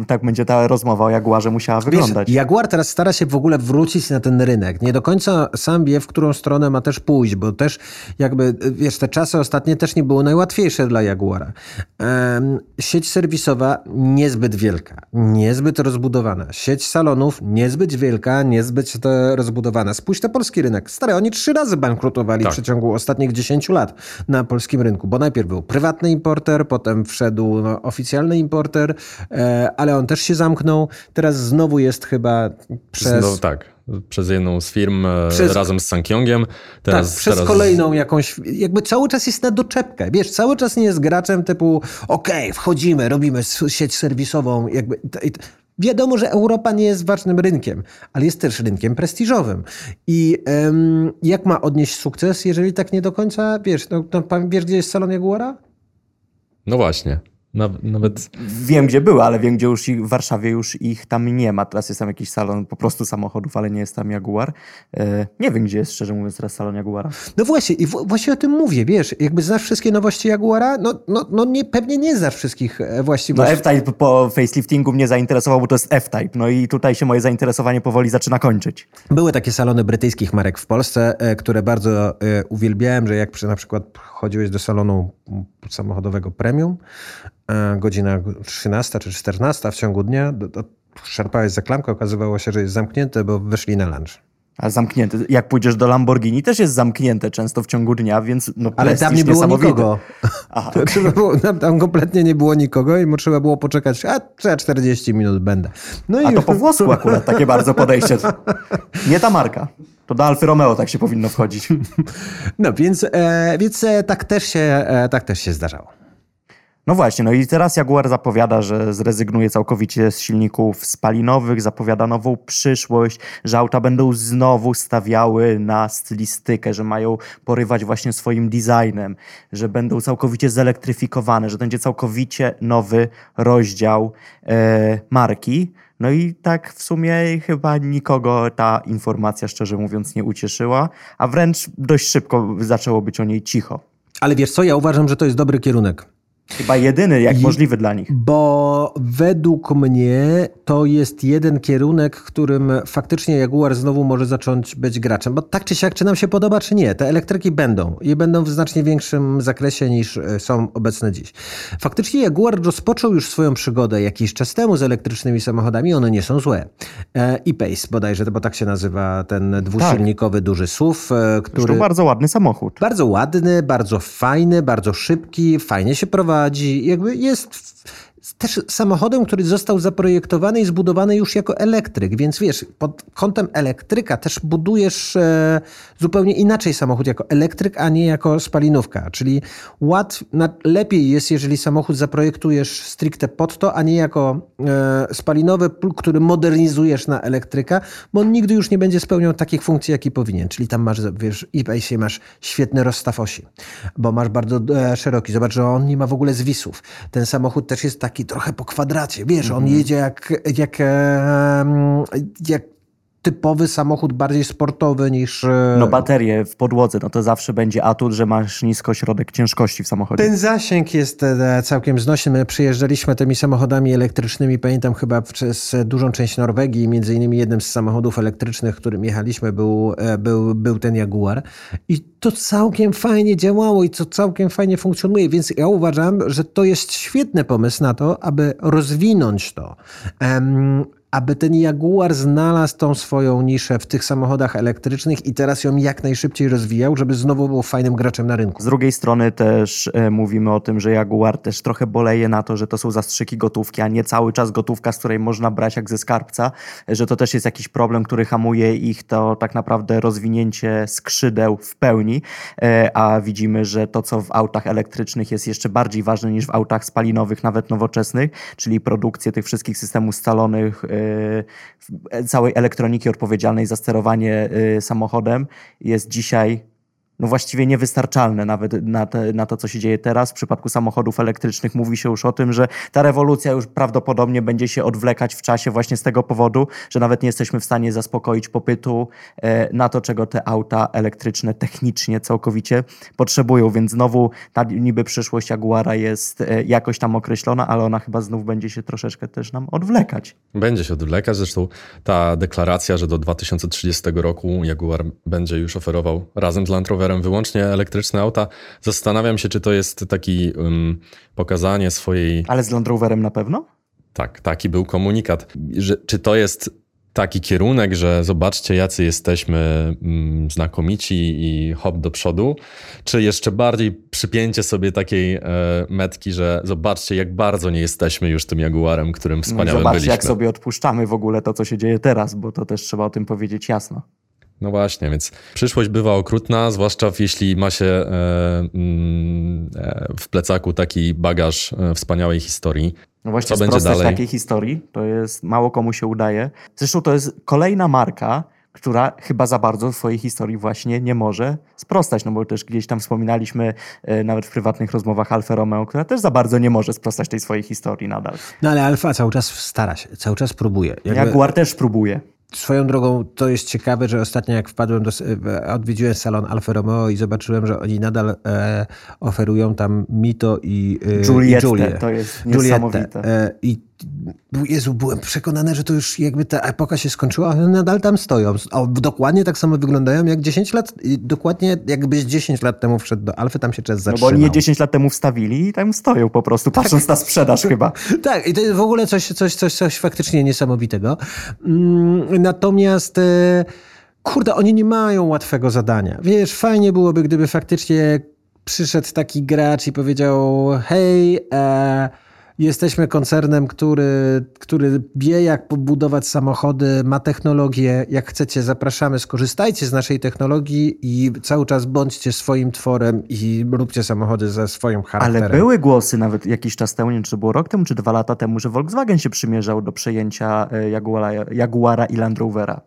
tak będzie ta rozmowa o Jaguarze musiała wyglądać. Wiesz, Jaguar teraz stara się w ogóle wrócić na ten rynek. Nie do końca sam wie, w którą stronę ma też pójść, bo też jakby, wiesz, te czasy ostatnie też nie były najłatwiejsze dla Jaguara. Um, sieć serwisowa niezbyt wielka, niezbyt rozbudowana. Sieć salonów niezbyt wielka, niezbyt rozbudowana. Spójrz na polski rynek. Stary, oni trzy razy bankrutowali tak. w przeciągu ostatnich 10 lat na polskim rynku, bo najpierw był prywatny importer, potem wszedł no, oficjalny importer, e, ale on też się zamknął. Teraz znowu jest chyba przez... Znowu, tak, przez jedną z firm e, przez... razem z Sankyongiem. Teraz, tak, przez teraz... kolejną jakąś, jakby cały czas jest na doczepkę. Wiesz, cały czas nie jest graczem typu okej, okay, wchodzimy, robimy sieć serwisową. Jakby, Wiadomo, że Europa nie jest ważnym rynkiem, ale jest też rynkiem prestiżowym. I um, jak ma odnieść sukces, jeżeli tak nie do końca, wiesz, no, no, wiesz gdzie jest salon Jaguara? No właśnie. Nawet... Wiem, gdzie były, ale wiem, gdzie już ich, w Warszawie już ich tam nie ma. Teraz jest tam jakiś salon po prostu samochodów, ale nie jest tam Jaguar. E, nie wiem, gdzie jest, szczerze mówiąc, teraz salon Jaguara. No właśnie, i właśnie o tym mówię, wiesz, jakby znasz wszystkie nowości Jaguara, no, no, no nie, pewnie nie znasz wszystkich e, właściwości. No F-Type po faceliftingu mnie zainteresował, bo to jest F-Type, no i tutaj się moje zainteresowanie powoli zaczyna kończyć. Były takie salony brytyjskich marek w Polsce, e, które bardzo uwielbiałem, że jak przy, na przykład chodziłeś do salonu samochodowego premium, E, godzina 13 czy 14 w ciągu dnia, szarpałeś za klamkę, okazywało się, że jest zamknięte, bo wyszli na lunch. A zamknięte. Jak pójdziesz do Lamborghini, też jest zamknięte często w ciągu dnia, więc no Ale tam nie było nikogo. Aha, okay. było, tam, kompletnie nie było nikogo i mu trzeba było poczekać, a 40 minut będę. No a i... to po włosku akurat takie bardzo podejście. Nie ta marka. To do Alfy Romeo tak się powinno wchodzić. No więc, e, więc e, tak, też się, e, tak też się zdarzało. No właśnie, no i teraz Jaguar zapowiada, że zrezygnuje całkowicie z silników spalinowych, zapowiada nową przyszłość, że auta będą znowu stawiały na stylistykę, że mają porywać właśnie swoim designem, że będą całkowicie zelektryfikowane, że będzie całkowicie nowy rozdział e, marki. No i tak w sumie chyba nikogo ta informacja, szczerze mówiąc, nie ucieszyła, a wręcz dość szybko zaczęło być o niej cicho. Ale wiesz co, ja uważam, że to jest dobry kierunek. Chyba jedyny, jak I, możliwy dla nich. Bo według mnie to jest jeden kierunek, którym faktycznie Jaguar znowu może zacząć być graczem. Bo tak czy siak, czy nam się podoba, czy nie, te elektryki będą. I będą w znacznie większym zakresie niż e, są obecne dziś. Faktycznie Jaguar rozpoczął już swoją przygodę jakiś czas temu z elektrycznymi samochodami. One nie są złe. E-Pace bodajże, bo tak się nazywa ten dwusilnikowy tak. duży SUV, e, który... Zresztą bardzo ładny samochód. Bardzo ładny, bardzo fajny, bardzo szybki, fajnie się prowadzi prowadzi, jakby jest też samochodem, który został zaprojektowany i zbudowany już jako elektryk, więc wiesz, pod kątem elektryka też budujesz e, zupełnie inaczej samochód jako elektryk, a nie jako spalinówka. Czyli ład lepiej jest, jeżeli samochód zaprojektujesz stricte pod to, a nie jako e, spalinowy, który modernizujesz na elektryka, bo on nigdy już nie będzie spełniał takich funkcji, jaki powinien. Czyli tam masz, wiesz, i masz świetny rozstaw osi, bo masz bardzo e, szeroki. Zobacz, że on nie ma w ogóle zwisów. Ten samochód też jest taki trochę po kwadracie. Wiesz, on mhm. jedzie jak, jak, jak typowy samochód bardziej sportowy niż... E, no baterie w podłodze, no to zawsze będzie atut, że masz nisko środek ciężkości w samochodzie. Ten zasięg jest e, całkiem znośny. My przyjeżdżaliśmy tymi samochodami elektrycznymi, pamiętam chyba przez dużą część Norwegii, między innymi jednym z samochodów elektrycznych, którym jechaliśmy był, e, był, był ten Jaguar i to całkiem fajnie działało i to całkiem fajnie funkcjonuje, więc ja uważam, że to jest świetny pomysł na to, aby rozwinąć to. Um, aby ten Jaguar znalazł tą swoją niszę w tych samochodach elektrycznych i teraz ją jak najszybciej rozwijał, żeby znowu był fajnym graczem na rynku. Z drugiej strony też e, mówimy o tym, że Jaguar też trochę boleje na to, że to są zastrzyki gotówki, a nie cały czas gotówka, z której można brać jak ze skarbca, że to też jest jakiś problem, który hamuje ich to tak naprawdę rozwinięcie skrzydeł w pełni, e, a widzimy, że to co w autach elektrycznych jest jeszcze bardziej ważne niż w autach spalinowych, nawet nowoczesnych, czyli produkcję tych wszystkich systemów scalonych, e, całej elektroniki odpowiedzialnej za sterowanie y, samochodem. Jest dzisiaj no właściwie niewystarczalne nawet na, te, na to, co się dzieje teraz. W przypadku samochodów elektrycznych mówi się już o tym, że ta rewolucja już prawdopodobnie będzie się odwlekać w czasie właśnie z tego powodu, że nawet nie jesteśmy w stanie zaspokoić popytu e, na to, czego te auta elektryczne technicznie całkowicie potrzebują. Więc znowu ta niby przyszłość Jaguara jest e, jakoś tam określona, ale ona chyba znów będzie się troszeczkę też nam odwlekać. Będzie się odwlekać. Zresztą ta deklaracja, że do 2030 roku Jaguar będzie już oferował razem z Land Roverem wyłącznie elektryczne auta. Zastanawiam się, czy to jest taki um, pokazanie swojej. Ale z Land Roverem na pewno? Tak, taki był komunikat. Że, czy to jest taki kierunek, że zobaczcie, jacy jesteśmy znakomici i hop do przodu, czy jeszcze bardziej przypięcie sobie takiej e, metki, że zobaczcie, jak bardzo nie jesteśmy już tym Jaguarem, którym wspaniałym no zobaczcie, byliśmy. jak sobie odpuszczamy w ogóle to, co się dzieje teraz, bo to też trzeba o tym powiedzieć jasno. No właśnie, więc przyszłość bywa okrutna, zwłaszcza jeśli ma się e, mm, e, w plecaku taki bagaż e, wspaniałej historii. No właśnie, Co będzie dalej? takiej historii to jest mało komu się udaje. Zresztą to jest kolejna marka, która chyba za bardzo w swojej historii właśnie nie może sprostać, no bo też gdzieś tam wspominaliśmy nawet w prywatnych rozmowach Alfa Romeo, która też za bardzo nie może sprostać tej swojej historii nadal. No ale Alfa cały czas stara się, cały czas próbuje. Jakby... Jaguar też próbuje. Swoją drogą to jest ciekawe, że ostatnio jak wpadłem do, odwiedziłem salon Alfa Romeo i zobaczyłem, że oni nadal e, oferują tam Mito i, e, Juliette, i Julię. To jest niesamowite. E, I Jezu, byłem przekonany, że to już jakby ta epoka się skończyła, ale nadal tam stoją. O, dokładnie tak samo wyglądają jak 10 lat. Dokładnie jakbyś 10 lat temu wszedł do Alfy, tam się czas zatrzymał. No bo oni 10 lat temu wstawili i tam stoją po prostu, tak. patrząc na sprzedaż chyba. tak, i to jest w ogóle coś, coś, coś, coś faktycznie niesamowitego. Mm, natomiast... E, kurde, oni nie mają łatwego zadania. Wiesz, fajnie byłoby, gdyby faktycznie przyszedł taki gracz i powiedział: Hej, e, jesteśmy koncernem, który, który wie, jak pobudować samochody, ma technologię. Jak chcecie, zapraszamy, skorzystajcie z naszej technologii i cały czas bądźcie swoim tworem i róbcie samochody ze swoim charakterem. Ale były głosy nawet jakiś czas temu, nie wiem, czy było rok temu, czy dwa lata temu, że Volkswagen się przymierzał do przejęcia e, Jaguara, Jaguara i Land Rovera.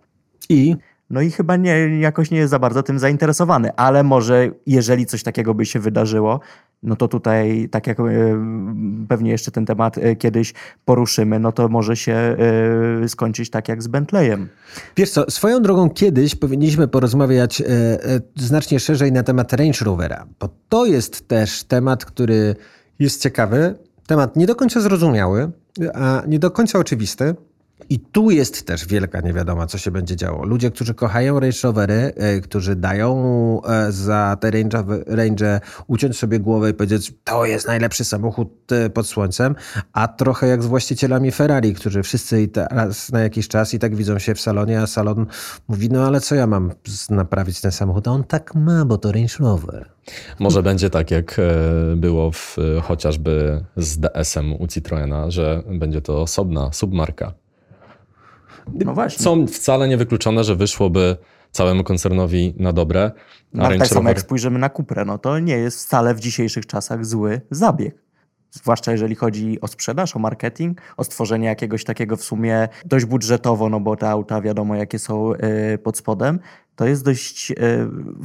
I No i chyba nie, jakoś nie jest za bardzo tym zainteresowany, ale może jeżeli coś takiego by się wydarzyło, no to tutaj, tak jak e, pewnie jeszcze ten temat e, kiedyś poruszymy, no to może się e, skończyć tak jak z Bentleyem. Wiesz co, swoją drogą kiedyś powinniśmy porozmawiać znacznie szerzej na temat Range Rovera, bo to jest też temat, który jest ciekawy, temat nie do końca zrozumiały, a nie do końca oczywisty. I tu jest też wielka niewiadoma, co się będzie działo. Ludzie, którzy kochają Range Rovery, e, którzy dają e, za te range, range uciąć sobie głowę i powiedzieć, to jest najlepszy samochód e, pod słońcem, a trochę jak z właścicielami Ferrari, którzy wszyscy teraz na jakiś czas i tak widzą się w salonie, a salon mówi, no ale co ja mam naprawić ten samochód? A on tak ma, bo to Range Rover. Może będzie tak, jak było w, chociażby z DS-em u Citroena, że będzie to osobna submarka. No właśnie. Co wcale nie wykluczone, że wyszłoby całemu koncernowi na dobre. A No, ale Range tak samo jak spojrzymy na Cuprę, no to nie jest wcale w dzisiejszych czasach zły zabieg. Zwłaszcza jeżeli chodzi o sprzedaż, o marketing, o stworzenie jakiegoś takiego w sumie dość budżetowo, no bo te auta wiadomo jakie są y, pod spodem. To jest dość y,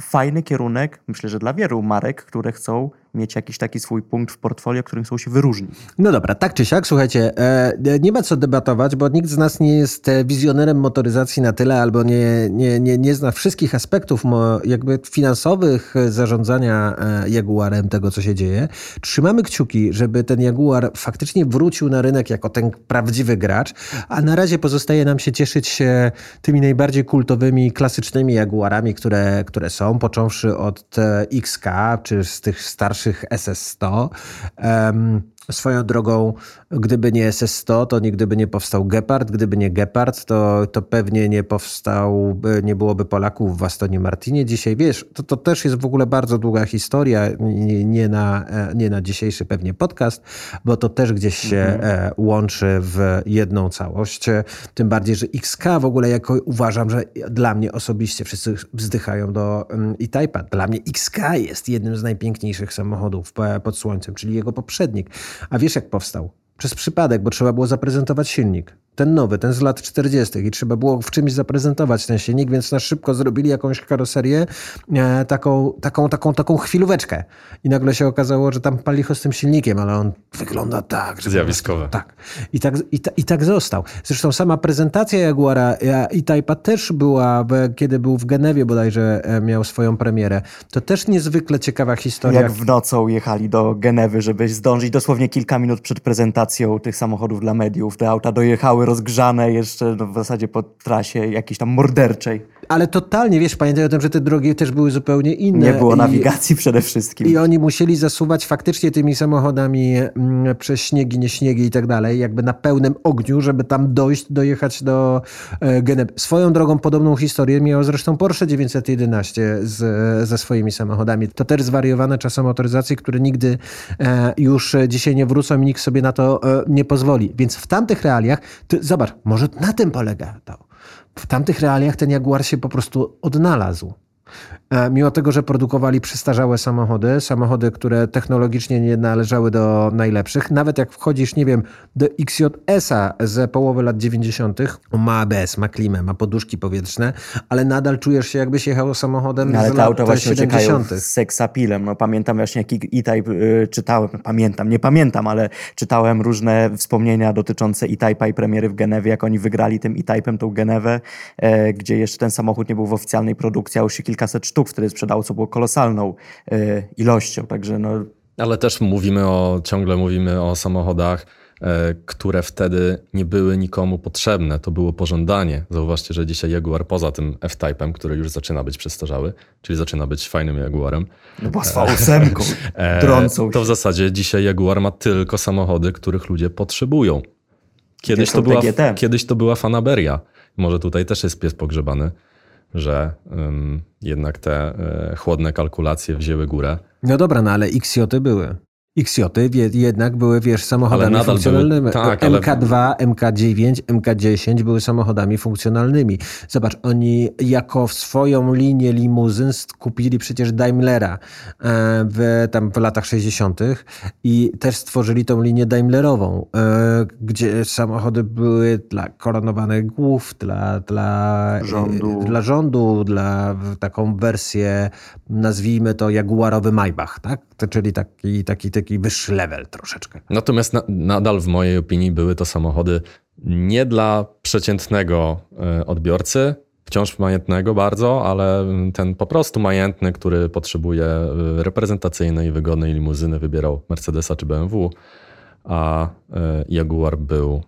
fajny kierunek, myślę, że dla wielu marek, które chcą mieć jakiś taki swój punkt w portfolio, którym chcą się wyróżnić. No dobra, tak czy siak, słuchajcie, e, nie ma co debatować, bo nikt z nas nie jest e, wizjonerem motoryzacji na tyle, albo nie, nie, nie, nie zna wszystkich aspektów jakby finansowych e, zarządzania e, Jaguarem, tego co się dzieje. Trzymamy kciuki, żeby ten Jaguar faktycznie wrócił na rynek jako ten prawdziwy gracz, a na razie pozostaje nam się cieszyć się tymi najbardziej kultowymi, klasycznymi Jaguarami, które, które są, począwszy od XK, czy z tych starszych SS100. Em, Swoją drogą, gdyby nie SS100, to nigdy by nie powstał Gepard. Gdyby nie Gepard, to, to pewnie nie powstał, nie byłoby Polaków w Astonie Martinie. Dzisiaj, wiesz, to, to też jest w ogóle bardzo długa historia, nie, nie, na, nie na dzisiejszy pewnie podcast, bo to też gdzieś się e, łączy w jedną całość. Tym bardziej, że XK w ogóle jako uważam, że dla mnie osobiście wszyscy wzdychają do mm, E-Type'a. Dla mnie XK jest jednym z najpiękniejszych samochodów e, pod słońcem, czyli jego poprzednik. A wiesz jak powstał? Przez przypadek, bo trzeba było zaprezentować silnik. Ten nowy, ten z lat 40. i trzeba było w czymś zaprezentować ten silnik, więc na szybko zrobili jakąś karoserię, e, taką, taką, taką, taką chwilóweczkę. I nagle się okazało, że tam palicho z tym silnikiem, ale on wygląda tak. Że Zjawiskowe. tak. I tak, i, ta, I tak został. Zresztą sama prezentacja Jaguara e, i Type'a też była, w- kiedy był w Genewie bodajże e, miał swoją premierę. To też niezwykle ciekawa historia. Jak w nocą jechali do Genewy, żeby zdążyć dosłownie kilka minut przed prezentacją tych samochodów dla mediów. Te auta dojechały rozgrzane jeszcze no, w zasadzie po trasie jakiejś tam morderczej. Ale totalnie, wiesz, pamiętaj o tym, że te drogi też były zupełnie inne. Nie było I- nawigacji przede wszystkim. I oni musieli zasuwać faktycznie tymi samochodami mm, przez śniegi, nie śniegi i tak dalej, jakby na pełnym ogniu, żeby tam dojść, dojechać do e. Swoją drogą podobną historię miał zresztą Porsche 911 z, ze swoimi samochodami. To też zwariowane czasem motoryzacje, które nigdy e, już dzisiaj nie wrócą i nikt sobie na to e, nie pozwoli. Więc w tamtych realiach, ty, zobacz, może na tym polega to. W tamtych realiach ten Jaguar się po prostu odnalazł. E, Mimo tego, że produkowali przestarzałe samochody, samochody, które technologicznie nie należały do najlepszych, nawet jak wchodzisz, nie wiem, do XJS-a z połowy lat 90., on ma ABS, ma klimę, ma poduszki powietrzne, ale nadal czujesz się, jakbyś jechał samochodem No, ale z te lat auta właśnie uciekają 70. z seksapilem. No, pamiętam właśnie jak E-Type y, czytałem, pamiętam, nie pamiętam, ale czytałem różne wspomnienia dotyczące E-Type'a i premiery w Genewie, jak oni wygrali tym E-Type'em tą Genewę, e, gdzie jeszcze ten samochód nie był w oficjalnej produkcji, a już się kilkaset sztuk wtedy sprzedało, co było kolosalną e, ilością. Także no, Ale też mówimy o, ciągle mówimy o samochodach, e, które wtedy nie były nikomu potrzebne. To było pożądanie. Zauważcie, że dzisiaj Jaguar poza tym F-Type'em, który już zaczyna być przestarzały, czyli zaczyna być fajnym Jaguarem, no bo z V8, e, drącą to w zasadzie dzisiaj Jaguar ma tylko samochody, których ludzie potrzebują. Kiedyś to, była, kiedyś to była fanaberia. Może tutaj też jest pies pogrzebany. Że ym, jednak te y, chłodne kalkulacje wzięły górę. No dobra, no ale XJ były. XJ jednak były, wiesz, samochodami nadal funkcjonalnymi. były- tak, ale- MK2, MK9, MK10 były samochodami funkcjonalnymi. Zobacz, oni jako w swoją linię limuzyn kupili przecież Daimlera e, w, tam w latach 60. i też stworzyli tą linię Daimlerową, e, gdzie samochody były dla koronowanych głów, dla, dla Rządu. e, dla rządu, dla w taką wersję, nazwijmy to Jaguarowy Maybach, tak? Czyli taki, taki, taki wyższy level troszeczkę. Natomiast na, nadal w mojej opinii były to samochody nie dla przeciętnego e, odbiorcy, wciąż majętnego bardzo, ale ten po prostu majętny, który potrzebuje e, reprezentacyjnej i wygodnej limuzyny, wybierał Mercedesa czy BMW, a e, Jaguar był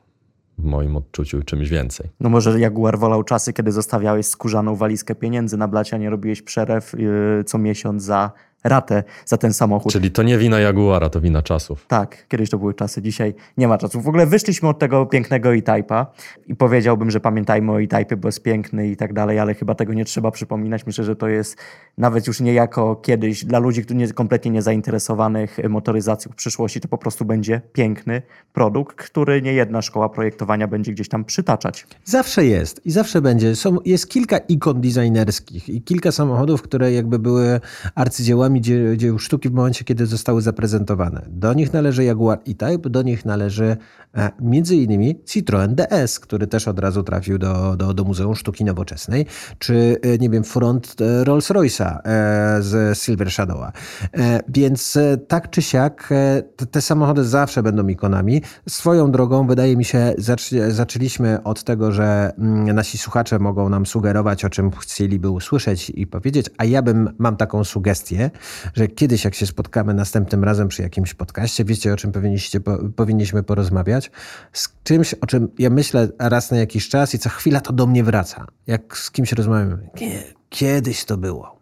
w moim odczuciu czymś więcej. No może Jaguar wolał czasy, kiedy zostawiałeś skórzaną walizkę pieniędzy na blacie, a nie robiłeś przelew yy, co miesiąc za ratę za ten samochód. Czyli to nie wina Jaguara, to wina czasów. Tak, kiedyś to były czasy, dzisiaj nie ma czasu. W ogóle wyszliśmy od tego pięknego E-Type'a i powiedziałbym, że pamiętajmy o E-Type'ie, bo jest piękny i tak dalej, ale chyba tego nie trzeba przypominać. Myślę, że to jest nawet już nie jako kiedyś dla ludzi, którzy nie, kompletnie nie zainteresowanych motoryzacją w przyszłości, to po prostu będzie piękny produkt, który nie jedna szkoła projektowania będzie gdzieś tam przytaczać. Zawsze jest i zawsze będzie. Są, jest kilka ikon designerskich i kilka samochodów, które jakby były arcydziełami dzieł, dzieł sztuki w momencie, kiedy zostały zaprezentowane. Do nich należy Jaguar E-Type, do nich należy e, między innymi Citroën DS, który też od razu trafił do, do, do Muzeum Sztuki Nowoczesnej, czy e, nie wiem, front e, Rolls-Royce'a e, z Silver Shadowa. E, więc e, tak czy siak te, te samochody zawsze będą ikonami. Swoją drogą wydaje mi się, zacz, zaczęliśmy od tego, że mm, nasi słuchacze mogą nam sugerować, o czym chcieliby usłyszeć i powiedzieć, a ja bym, mam taką sugestię, że kiedyś jak się spotkamy następnym razem przy jakimś podcaście, wiecie o czym powinniście, po, powinniśmy porozmawiać, z czymś, o czym ja myślę raz na jakiś czas i co chwila to do mnie wraca. Jak z kimś rozmawiamy, nie, kiedyś to było,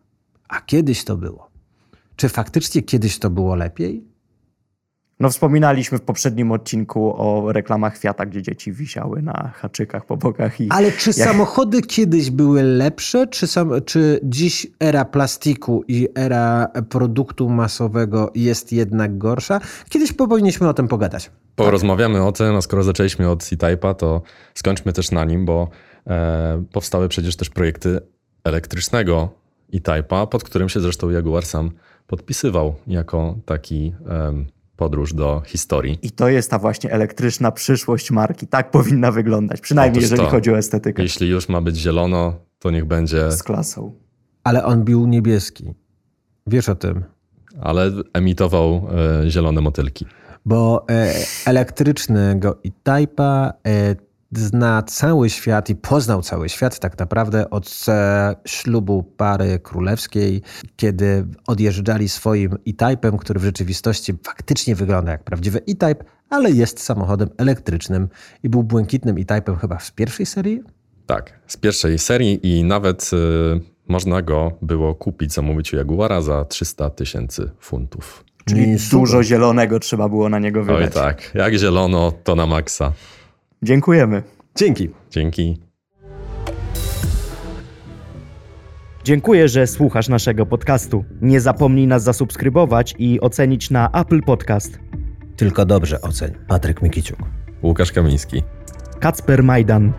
a kiedyś to było. Czy faktycznie kiedyś to było lepiej? No wspominaliśmy w poprzednim odcinku o reklamach Fiata, gdzie dzieci wisiały na haczykach po bokach i Ale czy Jak- samochody kiedyś były lepsze, czy, sam, czy dziś era plastiku i era produktu masowego jest jednak gorsza? Kiedyś powinniśmy o tym pogadać. Porozmawiamy o tym, a skoro zaczęliśmy od C-Type'a, to skończmy też na nim, bo e, powstały przecież też projekty elektrycznego E-Type'a, pod którym się zresztą Jaguar sam podpisywał jako taki em, podróż do historii. I to jest ta właśnie elektryczna przyszłość marki. Tak powinna wyglądać, przynajmniej Otóż jeżeli to. chodzi o estetykę. Jeśli już ma być zielono, to niech będzie, Z klasą. Ale on był niebieski. Wiesz o tym. ale emitował e, zielone motylki. Bo e, elektrycznego E-Type'a e, zna cały świat i poznał cały świat tak naprawdę od e, ślubu pary królewskiej, kiedy odjeżdżali swoim E-Type'em, który w rzeczywistości faktycznie wygląda jak prawdziwy E-Type, ale jest samochodem elektrycznym i był błękitnym E-Type'em chyba z pierwszej serii. Tak, z pierwszej serii i nawet e, można go było kupić, zamówić u Jaguara za 300 tysięcy funtów. Czyli dużo zielonego trzeba było na niego Oj wydać. tak, jak zielono, to na maksa. Dziękujemy. Dzięki. Dzięki. Dziękuję, że słuchasz naszego podcastu. Nie zapomnij nas zasubskrybować i ocenić na Apple Podcast. Tylko dobrze oceń. Patryk Mikiciuk. Łukasz Kamiński. Kacper Majdan.